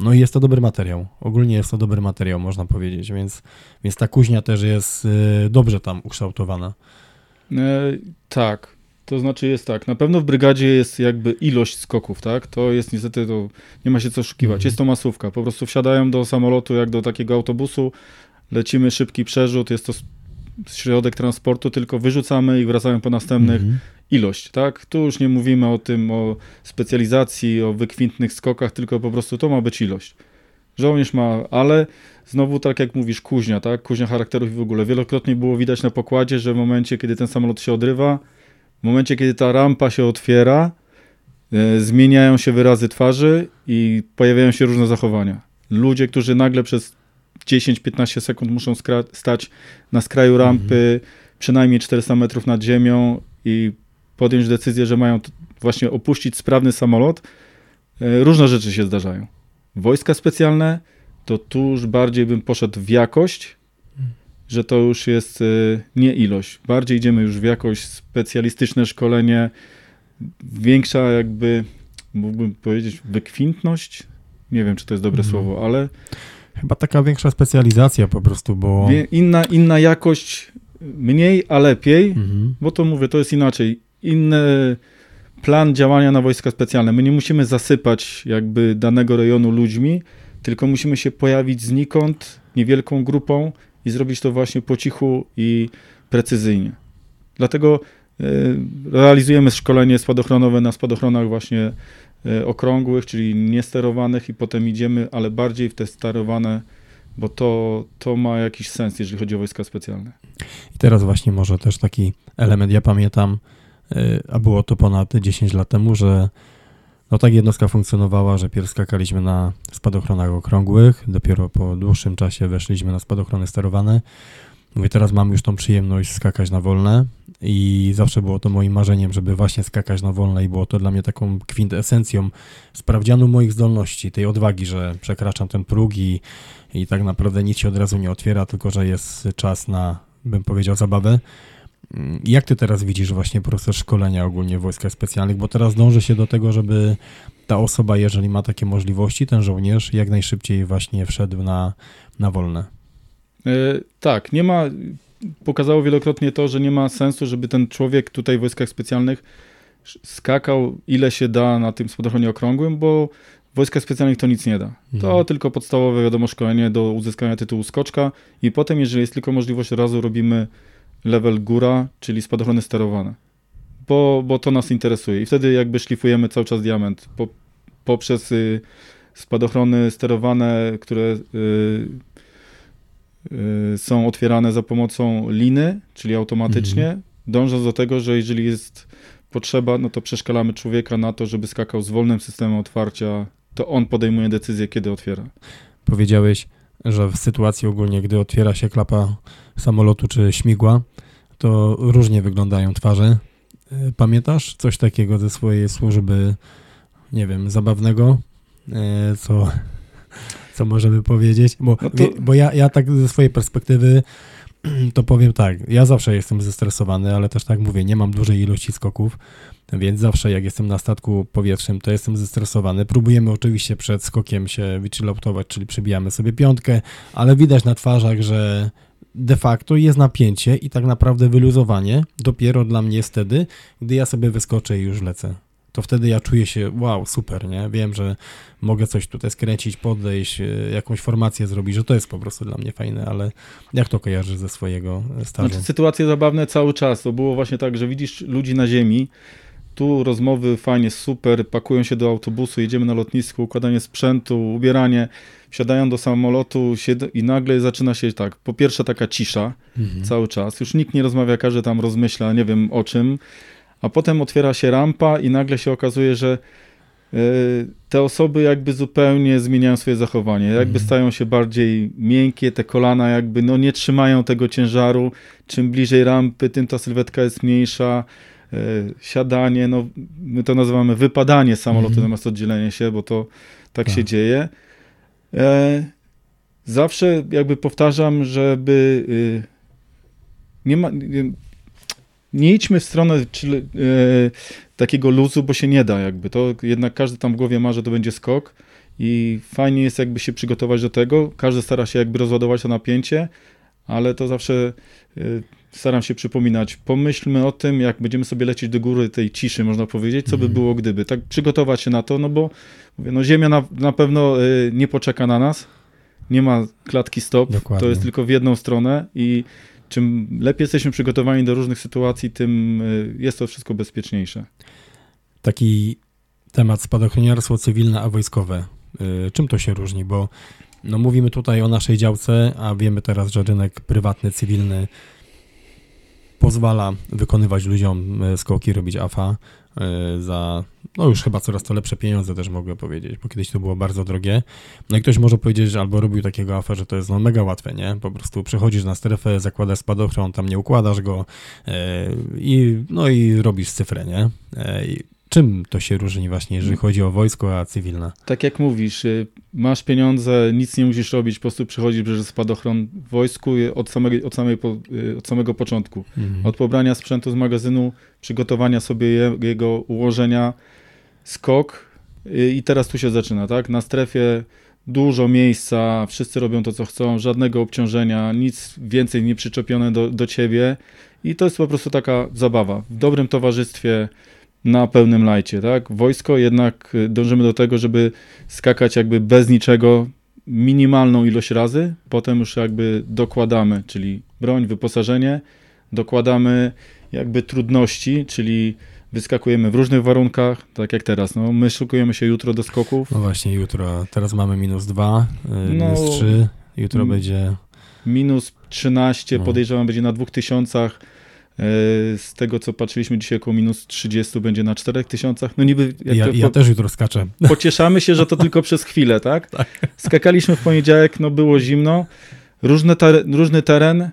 no i jest to dobry materiał. Ogólnie jest to dobry materiał, można powiedzieć, więc, więc ta kuźnia też jest e, dobrze tam ukształtowana. E, tak, to znaczy jest tak, na pewno w brygadzie jest jakby ilość skoków, tak? To jest niestety, to nie ma się co oszukiwać. Mhm. Jest to masówka, po prostu wsiadają do samolotu jak do takiego autobusu, lecimy szybki przerzut, jest to środek transportu, tylko wyrzucamy i wracamy po następnych Mhm. ilość, tak? Tu już nie mówimy o tym, o specjalizacji, o wykwintnych skokach, tylko po prostu to ma być ilość. Żołnierz ma, ale znowu tak jak mówisz, kuźnia, tak? Kuźnia charakterów i w ogóle. Wielokrotnie było widać na pokładzie, że w momencie, kiedy ten samolot się odrywa, w momencie, kiedy ta rampa się otwiera, e, zmieniają się wyrazy twarzy i pojawiają się różne zachowania. Ludzie, którzy nagle przez 10-15 sekund muszą stać na skraju rampy, przynajmniej 400 metrów nad ziemią i podjąć decyzję, że mają właśnie opuścić sprawny samolot, e, różne rzeczy się zdarzają. Wojska specjalne, to tu już bardziej bym poszedł w jakość, że to już jest e, nie ilość. Bardziej idziemy już w jakość, specjalistyczne szkolenie, większa jakby, mógłbym powiedzieć, wykwintność. Nie wiem, czy to jest dobre Mhm. słowo, ale Chyba taka większa specjalizacja po prostu, bo... inna, inna jakość, mniej, a lepiej. Mhm. Bo to mówię, to jest inaczej. Inny plan działania na wojska specjalne. My nie musimy zasypać jakby danego rejonu ludźmi, tylko musimy się pojawić znikąd niewielką grupą i zrobić to właśnie po cichu i precyzyjnie. Dlatego e, realizujemy szkolenie spadochronowe na spadochronach właśnie e, okrągłych, czyli niesterowanych i potem idziemy, ale bardziej w te sterowane, bo to, to ma jakiś sens, jeżeli chodzi o wojska specjalne. I teraz właśnie może też taki element, ja pamiętam, y, a było to ponad 10 lat temu, że no tak jednostka funkcjonowała, że pierw skakaliśmy na spadochronach okrągłych, dopiero po dłuższym czasie weszliśmy na spadochrony sterowane. Mówię, teraz mam już tą przyjemność skakać na wolne i zawsze było to moim marzeniem, żeby właśnie skakać na wolne i było to dla mnie taką kwintesencją sprawdzianu moich zdolności, tej odwagi, że przekraczam ten próg i, i tak naprawdę nic się od razu nie otwiera, tylko że jest czas na, bym powiedział, zabawę. Mm, Jak ty teraz widzisz właśnie proces szkolenia ogólnie w wojskach specjalnych? Bo teraz dąży się do tego, żeby ta osoba, jeżeli ma takie możliwości, ten żołnierz, jak najszybciej właśnie wszedł na, na wolne. E, tak, nie ma. Pokazało wielokrotnie to, że nie ma sensu, żeby ten człowiek tutaj w wojskach specjalnych skakał ile się da na tym spadochronie okrągłym, bo w wojskach specjalnych to nic nie da. To Mhm. tylko podstawowe, wiadomo, szkolenie do uzyskania tytułu skoczka i potem, jeżeli jest tylko możliwość razu, robimy level góra, czyli spadochrony sterowane. Bo, bo to nas interesuje i wtedy jakby szlifujemy cały czas diament po, poprzez y, spadochrony sterowane, które y, y, są otwierane za pomocą liny, czyli automatycznie, dążąc do tego, że jeżeli jest potrzeba, no to przeszkalamy człowieka na to, żeby skakał z wolnym systemem otwarcia, to on podejmuje decyzję, kiedy otwiera. Powiedziałeś, że w sytuacji ogólnie, gdy otwiera się klapa samolotu czy śmigła, to różnie wyglądają twarze. Y, Pamiętasz coś takiego ze swojej służby, nie wiem, zabawnego, y, co, co możemy powiedzieć? Bo, No to- bo ja, ja tak ze swojej perspektywy to powiem tak, ja zawsze jestem zestresowany, ale też tak mówię, nie mam dużej ilości skoków, więc zawsze jak jestem na statku powietrznym, to jestem zestresowany. Próbujemy oczywiście przed skokiem się wychilloutować, czyli przybijamy sobie piątkę, ale widać na twarzach, że de facto jest napięcie i tak naprawdę wyluzowanie dopiero dla mnie jest wtedy, gdy ja sobie wyskoczę i już lecę. to wtedy ja czuję się, wow, super, nie? Wiem, że mogę coś tutaj skręcić, podejść, e, jakąś formację zrobić, że to jest po prostu dla mnie fajne, ale jak to kojarzysz ze swojego stażu? Znaczy, sytuacje zabawne cały czas. To było właśnie tak, że widzisz ludzi na ziemi, tu rozmowy fajnie, super, pakują się do autobusu, jedziemy na lotnisko, układanie sprzętu, ubieranie, wsiadają do samolotu i nagle zaczyna się tak, po pierwsze taka cisza mhm. cały czas, już nikt nie rozmawia, każdy tam rozmyśla, nie wiem o czym, a potem otwiera się rampa i nagle się okazuje, że e, te osoby jakby zupełnie zmieniają swoje zachowanie, jakby mhm. stają się bardziej miękkie, te kolana jakby no nie trzymają tego ciężaru, czym bliżej rampy, tym ta sylwetka jest mniejsza, siadanie, no my to nazywamy wypadanie samolotu mhm. zamiast oddzielenie się, bo to tak, tak. się dzieje. E, zawsze jakby powtarzam, żeby y, nie ma nie idźmy w stronę czyli, e, takiego luzu, bo się nie da jakby. To jednak każdy tam w głowie ma, że to będzie skok i fajnie jest jakby się przygotować do tego. Każdy stara się jakby rozładować to napięcie, ale to zawsze e, staram się przypominać. Pomyślmy o tym, jak będziemy sobie lecieć do góry tej ciszy, można powiedzieć, co by mhm. było gdyby. Tak przygotować się na to, no bo mówię, no Ziemia na, na pewno e, nie poczeka na nas. Nie ma klatki stop, Dokładnie. to jest tylko w jedną stronę i czym lepiej jesteśmy przygotowani do różnych sytuacji, tym y, jest to wszystko bezpieczniejsze. Taki temat spadochroniarstwo cywilne, a wojskowe. Y, czym to się różni? Bo no, mówimy tutaj o naszej działce, a wiemy teraz, że rynek prywatny, cywilny pozwala wykonywać ludziom y, skoki, robić AFA za no już chyba coraz to lepsze pieniądze też mogę powiedzieć, bo kiedyś to było bardzo drogie. No i ktoś może powiedzieć, że albo robił takiego afa, że to jest no mega łatwe, nie? Po prostu przechodzisz na strefę, zakładasz spadochron, tam nie układasz go yy, i no i robisz cyfrę, nie? Yy, czym to się różni właśnie, jeżeli chodzi o wojsko, a cywilne? Tak jak mówisz, y, masz pieniądze, nic nie musisz robić, po prostu przychodzisz, bierzesz spadochron w wojsku od samego, od samej, y, od samego początku. Mhm. Od pobrania sprzętu z magazynu, przygotowania sobie jego ułożenia, skok i teraz tu się zaczyna, tak? Na strefie dużo miejsca, wszyscy robią to, co chcą, żadnego obciążenia, nic więcej nie przyczepione do, do ciebie i to jest po prostu taka zabawa. W dobrym towarzystwie, na pełnym lajcie, tak? Wojsko jednak y, dążymy do tego, żeby skakać jakby bez niczego, minimalną ilość razy, potem już jakby dokładamy, czyli broń, wyposażenie, dokładamy jakby trudności, czyli wyskakujemy w różnych warunkach, tak jak teraz. No, my szukujemy się jutro do skoków. No właśnie, jutro. Teraz mamy minus 2, y, no, minus 3, jutro będzie... Minus 13, no. podejrzewam, będzie na 2000. E, z tego, co patrzyliśmy dzisiaj, około minus 30 będzie na 4000. No niby... ja, ja też jutro skaczę. Pocieszamy się, że to tylko przez chwilę, tak? tak? Skakaliśmy w poniedziałek, no było zimno. Różny, ter różny teren.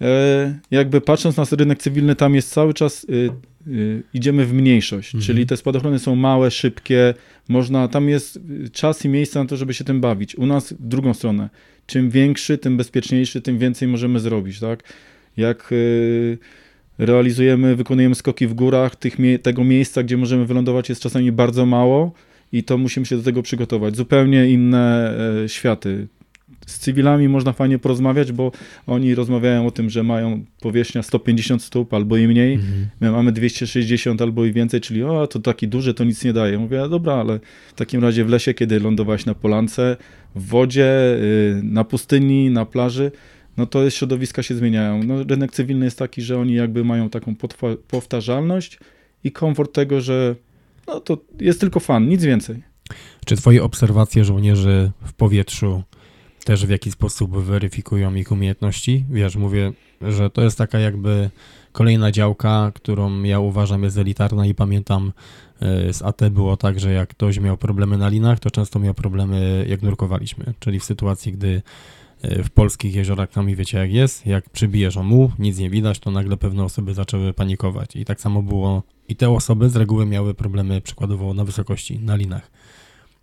E, jakby patrząc na rynek cywilny, tam jest cały czas y, Y, idziemy w mniejszość, mhm. czyli te spadochrony są małe, szybkie, można, tam jest y, czas i miejsce na to, żeby się tym bawić. U nas w drugą stronę, czym większy, tym bezpieczniejszy, tym więcej możemy zrobić, tak? Jak realizujemy, wykonujemy skoki w górach, tych, tego miejsca, gdzie możemy wylądować jest czasami bardzo mało i to musimy się do tego przygotować. Zupełnie inne e, światy z cywilami można fajnie porozmawiać, bo oni rozmawiają o tym, że mają powierzchnia 150 stóp albo i mniej. Mhm. My mamy 260 albo i więcej, czyli o, to taki duży, to nic nie daje. Mówię, dobra, ale w takim razie w lesie, kiedy lądowałeś na polance, w wodzie, y, na pustyni, na plaży, no to środowiska się zmieniają. No, rynek cywilny jest taki, że oni jakby mają taką powtarzalność i komfort tego, że no to jest tylko fan, nic więcej. Czy twoje obserwacje żołnierzy w powietrzu też w jaki sposób weryfikują ich umiejętności. Wiesz, mówię, że to jest taka jakby kolejna działka, którą ja uważam jest elitarna i pamiętam e, z AT było tak, że jak ktoś miał problemy na linach, to często miał problemy jak nurkowaliśmy, czyli w sytuacji, gdy w polskich jeziorach tam wiecie jak jest, jak przybijesz o muł, nic nie widać, to nagle pewne osoby zaczęły panikować i tak samo było i te osoby z reguły miały problemy przykładowo na wysokości, na linach.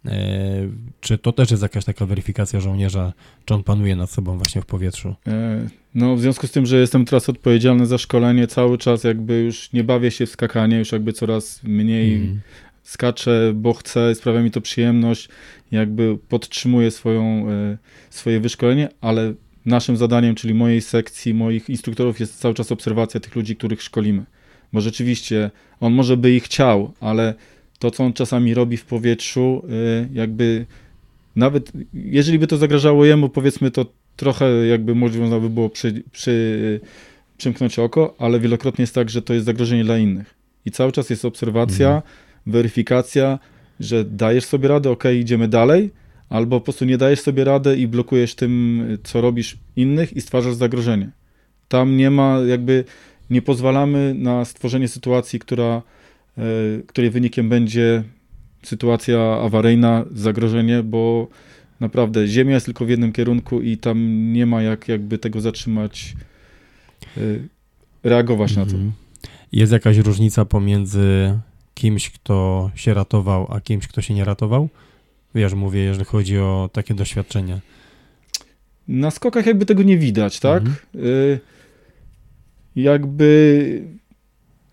E, czy to też jest jakaś taka weryfikacja żołnierza, czy on panuje nad sobą właśnie w powietrzu? E, no, w związku z tym, że jestem teraz odpowiedzialny za szkolenie, cały czas jakby już nie bawię się w skakanie, już jakby coraz mniej mm. Skaczę, bo chcę, sprawia mi to przyjemność, jakby podtrzymuję swoją, e, swoje wyszkolenie, ale naszym zadaniem, czyli mojej sekcji, moich instruktorów jest cały czas obserwacja tych ludzi, których szkolimy. Bo rzeczywiście on może by ich chciał, ale to, co on czasami robi w powietrzu, y, jakby nawet jeżeli by to zagrażało jemu, powiedzmy to trochę jakby można by było przy, przy, przymknąć oko, ale wielokrotnie jest tak, że to jest zagrożenie dla innych. I cały czas jest obserwacja, mhm. Weryfikacja, że dajesz sobie radę, ok, idziemy dalej, albo po prostu nie dajesz sobie radę i blokujesz tym, co robisz innych i stwarzasz zagrożenie. Tam nie ma jakby, nie pozwalamy na stworzenie sytuacji, która, e, której wynikiem będzie sytuacja awaryjna, zagrożenie, bo naprawdę Ziemia jest tylko w jednym kierunku i tam nie ma jak jakby tego zatrzymać, e, reagować na to. Mhm. Jest jakaś różnica pomiędzy kimś, kto się ratował, a kimś, kto się nie ratował? Wiesz, mówię, jeżeli chodzi o takie doświadczenie. Na skokach jakby tego nie widać, tak? Mhm. Y jakby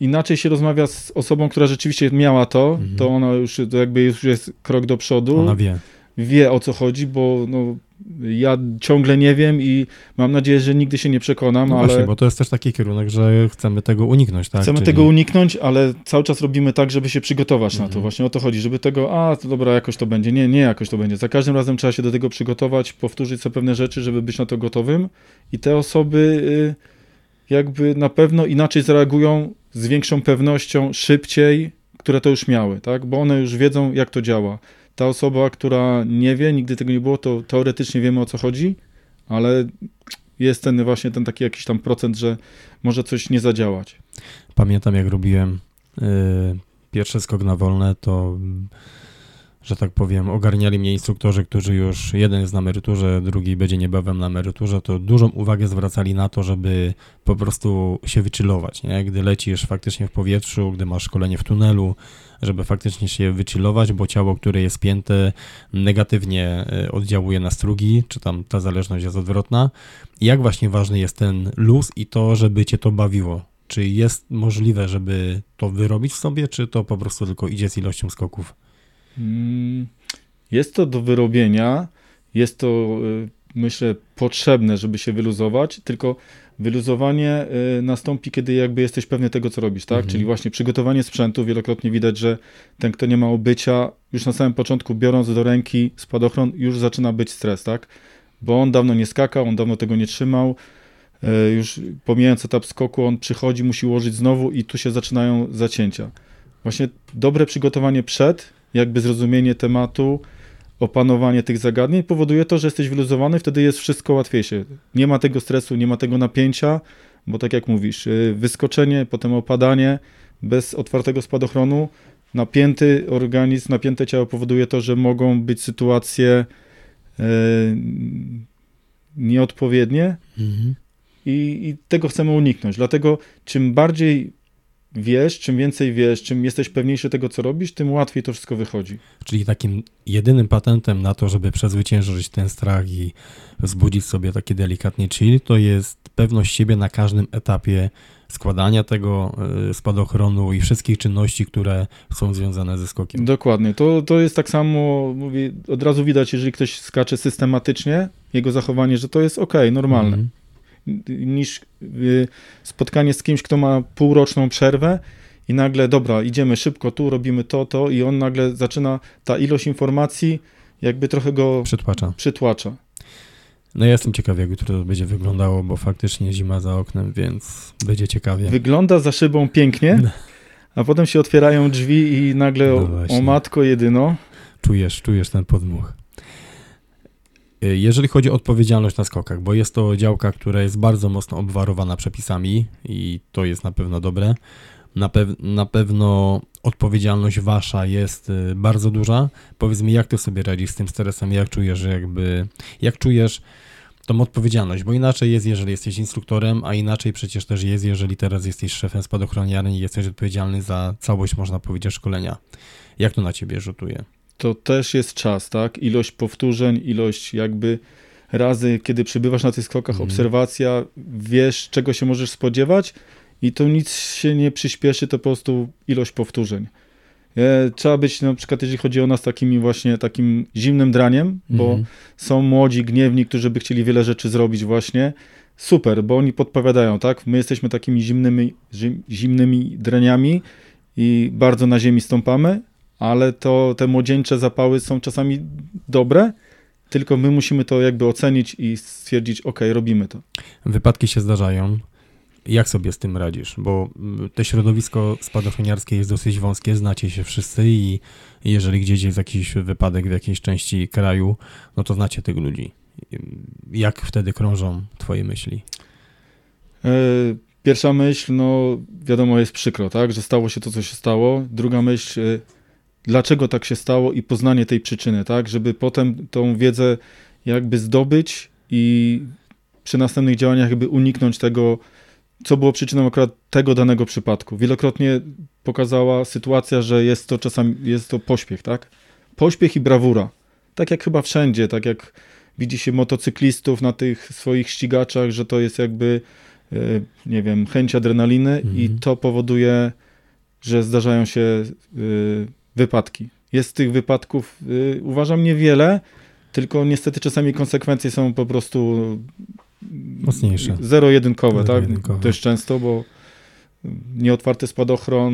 inaczej się rozmawia z osobą, która rzeczywiście miała to, mhm. to ona już to jakby już jest krok do przodu. Ona wie. Wie o co chodzi, bo no, ja ciągle nie wiem i mam nadzieję, że nigdy się nie przekonam, no ale... Właśnie, bo to jest też taki kierunek, że chcemy tego uniknąć, tak? Chcemy Czyli... tego uniknąć, ale cały czas robimy tak, żeby się przygotować mhm. na to. Mhm. Właśnie o to chodzi, żeby tego, a to dobra, jakoś to będzie. Nie, nie jakoś to będzie. Za każdym razem trzeba się do tego przygotować, powtórzyć sobie pewne rzeczy, żeby być na to gotowym i te osoby y, jakby na pewno inaczej zareagują z większą pewnością, szybciej, które to już miały, tak? Bo one już wiedzą, jak to działa ta osoba, która nie wie, nigdy tego nie było, to teoretycznie wiemy o co chodzi, ale jest ten właśnie ten taki jakiś tam procent, że może coś nie zadziałać. Pamiętam, jak robiłem y, pierwszy skok na wolne, to że tak powiem, ogarniali mnie instruktorzy, którzy już jeden jest na emeryturze, drugi będzie niebawem na emeryturze, to dużą uwagę zwracali na to, żeby po prostu się wychillować, nie? Gdy lecisz faktycznie w powietrzu, gdy masz szkolenie w tunelu, żeby faktycznie się wychillować, bo ciało, które jest pięte, negatywnie e, oddziałuje na strugi, czy tam ta zależność jest odwrotna. Jak właśnie ważny jest ten luz i to, żeby cię to bawiło? Czy jest możliwe, żeby to wyrobić w sobie, czy to po prostu tylko idzie z ilością skoków? Mm, jest to do wyrobienia, jest to y, myślę potrzebne, żeby się wyluzować, tylko wyluzowanie y, nastąpi, kiedy jakby jesteś pewny tego, co robisz, tak? Mhm. Czyli właśnie przygotowanie sprzętu, wielokrotnie widać, że ten, kto nie ma obycia, już na samym początku biorąc do ręki spadochron, już zaczyna być stres, tak? Bo on dawno nie skakał, on dawno tego nie trzymał, y, już pomijając etap skoku, on przychodzi, musi ułożyć znowu i tu się zaczynają zacięcia. Właśnie dobre przygotowanie przed jakby zrozumienie tematu, opanowanie tych zagadnień powoduje to, że jesteś wyluzowany, wtedy jest wszystko łatwiejsze. Nie ma tego stresu, nie ma tego napięcia, bo tak jak mówisz, y, wyskoczenie, potem opadanie bez otwartego spadochronu, napięty organizm, napięte ciało powoduje to, że mogą być sytuacje e, nieodpowiednie mhm. i, i tego chcemy uniknąć. Dlatego czym bardziej wiesz, czym więcej wiesz, czym jesteś pewniejszy tego, co robisz, tym łatwiej to wszystko wychodzi. Czyli takim jedynym patentem na to, żeby przezwyciężyć ten strach i wzbudzić sobie taki delikatny chill, to jest pewność siebie na każdym etapie składania tego e, spadochronu i wszystkich czynności, które są związane ze skokiem. Dokładnie. To, to jest tak samo, mówię, od razu widać, jeżeli ktoś skacze systematycznie, jego zachowanie, że to jest ok, normalne. Mm niż y, spotkanie z kimś, kto ma półroczną przerwę i nagle, dobra, idziemy szybko tu, robimy to, to i on nagle zaczyna, ta ilość informacji jakby trochę go przytłacza. przytłacza. No ja jestem ciekaw, jak jutro to będzie wyglądało, bo faktycznie zima za oknem, więc będzie ciekawie. Wygląda za szybą pięknie, no. a potem się otwierają drzwi i nagle, no o, o matko jedyno. Czujesz, czujesz ten podmuch. Jeżeli chodzi o odpowiedzialność na skokach, bo jest to działka, która jest bardzo mocno obwarowana przepisami i to jest na pewno dobre. Na, pew na pewno odpowiedzialność wasza jest y, bardzo duża. Powiedz mi, jak ty sobie radzisz z tym stresem, jak czujesz, jakby, jak czujesz tą odpowiedzialność, bo inaczej jest, jeżeli jesteś instruktorem, a inaczej przecież też jest, jeżeli teraz jesteś szefem spadochroniarni i jesteś odpowiedzialny za całość, można powiedzieć, szkolenia. Jak to na ciebie rzutuje? To też jest czas, tak? Ilość powtórzeń, ilość jakby razy, kiedy przybywasz na tych skokach, mm. obserwacja, wiesz, czego się możesz spodziewać i to nic się nie przyspieszy, to po prostu ilość powtórzeń. E, trzeba być na przykład, jeżeli chodzi o nas, takimi właśnie takim zimnym draniem, bo mm. są młodzi, gniewni, którzy by chcieli wiele rzeczy zrobić właśnie. Super, bo oni podpowiadają, tak? My jesteśmy takimi zimnymi, zimnymi draniami i bardzo na ziemi stąpamy, ale to te młodzieńcze zapały są czasami dobre, tylko my musimy to jakby ocenić i stwierdzić, ok, robimy to. Wypadki się zdarzają. Jak sobie z tym radzisz? Bo mm, to środowisko spadochroniarskie jest dosyć wąskie, znacie się wszyscy i jeżeli gdzieś jest jakiś wypadek w jakiejś części kraju, no to znacie tych ludzi. Jak wtedy krążą twoje myśli? E, pierwsza myśl, no wiadomo, jest przykro, tak, że stało się to, co się stało. Druga myśl, e, dlaczego tak się stało i poznanie tej przyczyny, tak, żeby potem tą wiedzę jakby zdobyć i przy następnych działaniach jakby uniknąć tego, co było przyczyną akurat tego danego przypadku. Wielokrotnie pokazała sytuacja, że jest to czasami, jest to pośpiech, tak? Pośpiech i brawura. Tak jak chyba wszędzie, tak jak widzi się motocyklistów na tych swoich ścigaczach, że to jest jakby, e, nie wiem, chęć adrenaliny mhm. i to powoduje, że zdarzają się e, wypadki. Jest tych wypadków, e, uważam, niewiele, tylko niestety czasami konsekwencje są po prostu mocniejsze. Zero-jedynkowe, tak? Dość często, bo nieotwarty spadochron,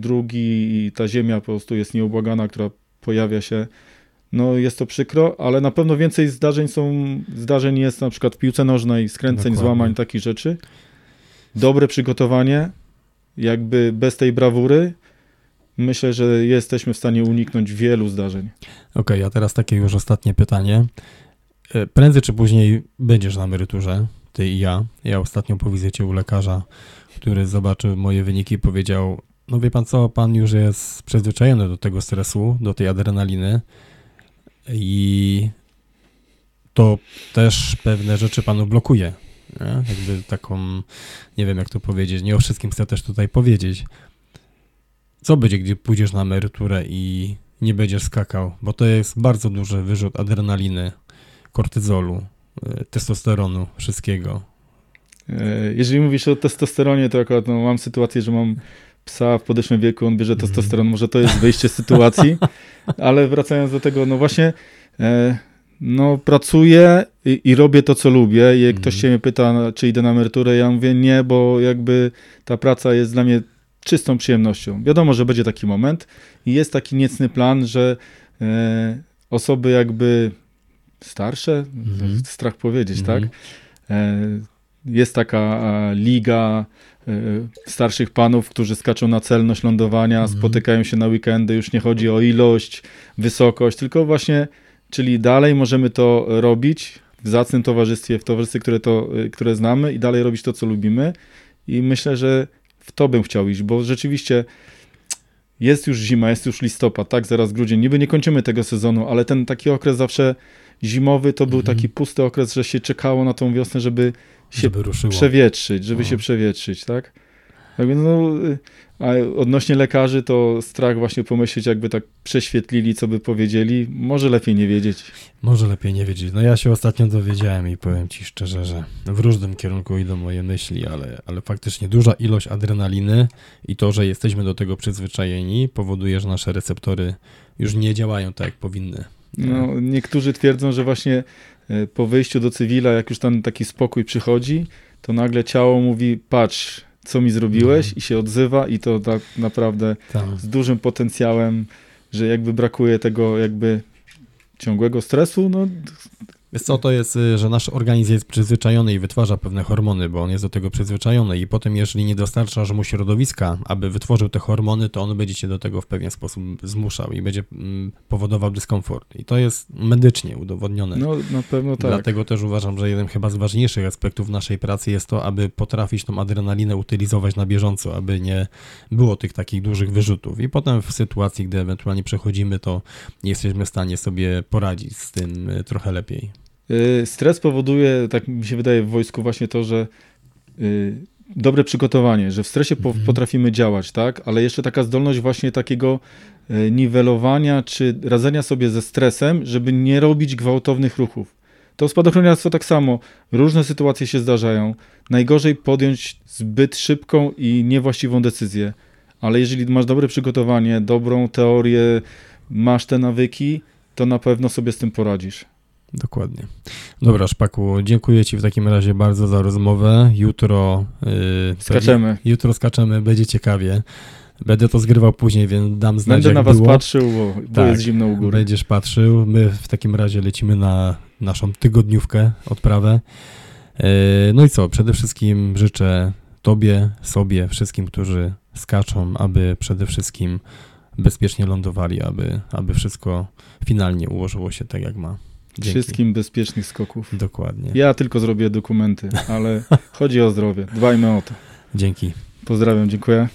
drugi i ta ziemia po prostu jest nieubłagana, która pojawia się. No jest to przykro, ale na pewno więcej zdarzeń są, zdarzeń jest na przykład w piłce nożnej, skręceń, Dokładnie. złamań, takich rzeczy. Dobre przygotowanie, jakby bez tej brawury, myślę, że jesteśmy w stanie uniknąć wielu zdarzeń. Okej, okay, a teraz takie już ostatnie pytanie. E, prędzej czy później będziesz na emeryturze, ty i ja. Ja ostatnio po wizycie u lekarza, który zobaczył moje wyniki, powiedział: No wie pan co, pan już jest przyzwyczajony do tego stresu, do tej adrenaliny i to też pewne rzeczy panu blokuje. Nie? Jakby taką, nie wiem jak to powiedzieć, nie o wszystkim chcę też tutaj powiedzieć. Co będzie, gdy pójdziesz na emeryturę i nie będziesz skakał? Bo to jest bardzo duży wyrzut adrenaliny, kortyzolu, e, testosteronu, wszystkiego. E, jeżeli mówisz o testosteronie, to akurat no, mam sytuację, że mam psa w podeszłym wieku, on bierze testosteron, może to jest wyjście z sytuacji, ale wracając do tego, no właśnie, e, no pracuję i, i, robię to, co lubię. I jak ktoś się mnie pyta, czy idę na emeryturę, ja mówię nie, bo jakby ta praca jest dla mnie czystą przyjemnością. Wiadomo, że będzie taki moment i jest taki niecny plan, że osoby jakby starsze, mhm. strach powiedzieć, mhm. tak? E, jest taka e, liga e, starszych panów, którzy skaczą na celność lądowania, mhm. spotykają się na weekendy, już nie chodzi o ilość, wysokość, tylko właśnie, czyli dalej możemy to robić w zacnym towarzystwie, w towarzystwie, które, to, które znamy i dalej robić to, co lubimy i myślę, że w to bym chciał iść, bo rzeczywiście jest już zima, jest już listopad, tak, zaraz grudzień, niby nie kończymy tego sezonu, ale ten taki okres zawsze zimowy to był mhm. taki pusty okres, że się czekało na tą wiosnę, żeby się żeby przewietrzyć, żeby się przewietrzyć, tak? No, a odnośnie lekarzy, to strach właśnie pomyśleć, jakby tak prześwietlili, co by powiedzieli. Może lepiej nie wiedzieć. Może lepiej nie wiedzieć. No ja się ostatnio dowiedziałem i powiem ci szczerze, że w różnym kierunku idą moje myśli, ale, ale faktycznie duża ilość adrenaliny i to, że jesteśmy do tego przyzwyczajeni, powoduje, że nasze receptory już nie działają tak, jak powinny. No, niektórzy twierdzą, że właśnie e, po wyjściu do cywila, jak już tam taki spokój przychodzi, to nagle ciało mówi, patrz, co mi zrobiłeś no. i się odzywa i to tak naprawdę tak. z dużym potencjałem, że jakby brakuje tego jakby ciągłego stresu, no Wiesz co, to jest, y, że nasz organizm jest przyzwyczajony i wytwarza pewne hormony, bo on jest do tego przyzwyczajony i potem jeżeli nie dostarczasz mu środowiska, aby wytworzył te hormony, to on będzie cię do tego w pewien sposób zmuszał i będzie mm, powodował dyskomfort. I to jest medycznie udowodnione. No, na pewno tak. Dlatego też uważam, że jeden chyba z ważniejszych aspektów naszej pracy jest to, aby potrafić tą adrenalinę utylizować na bieżąco, aby nie było tych takich dużych wyrzutów. I potem w sytuacji, gdy ewentualnie przechodzimy, to jesteśmy w stanie sobie poradzić z tym y, trochę lepiej. Y, stres powoduje, tak mi się wydaje w wojsku właśnie to, że y, dobre przygotowanie, że w stresie mhm. potrafimy działać, tak? Ale jeszcze taka zdolność właśnie takiego y, niwelowania czy radzenia sobie ze stresem, żeby nie robić gwałtownych ruchów. To spadochroniarstwo tak samo. Różne sytuacje się zdarzają. Najgorzej podjąć zbyt szybką i niewłaściwą decyzję. Ale jeżeli masz dobre przygotowanie, dobrą teorię, masz te nawyki, to na pewno sobie z tym poradzisz. Dokładnie. Dobra, Szpaku, dziękuję Ci w takim razie bardzo za rozmowę. Jutro yy, skaczemy. Jutro skaczemy, będzie ciekawie. Będę to zgrywał później, więc dam znać, Będę na was było. patrzył, bo, bo Tak, jest zimno u góry. Będziesz patrzył. My w takim razie lecimy na naszą tygodniówkę, odprawę. E, No i co? Przede wszystkim życzę Tobie, sobie, wszystkim, którzy skaczą, aby przede wszystkim bezpiecznie lądowali, aby, aby wszystko finalnie ułożyło się tak, jak ma. Dzięki. Wszystkim bezpiecznych skoków. Dokładnie. Ja tylko zrobię dokumenty, ale chodzi o zdrowie. Dbajmy o to. Dzięki. Pozdrawiam, dziękuję.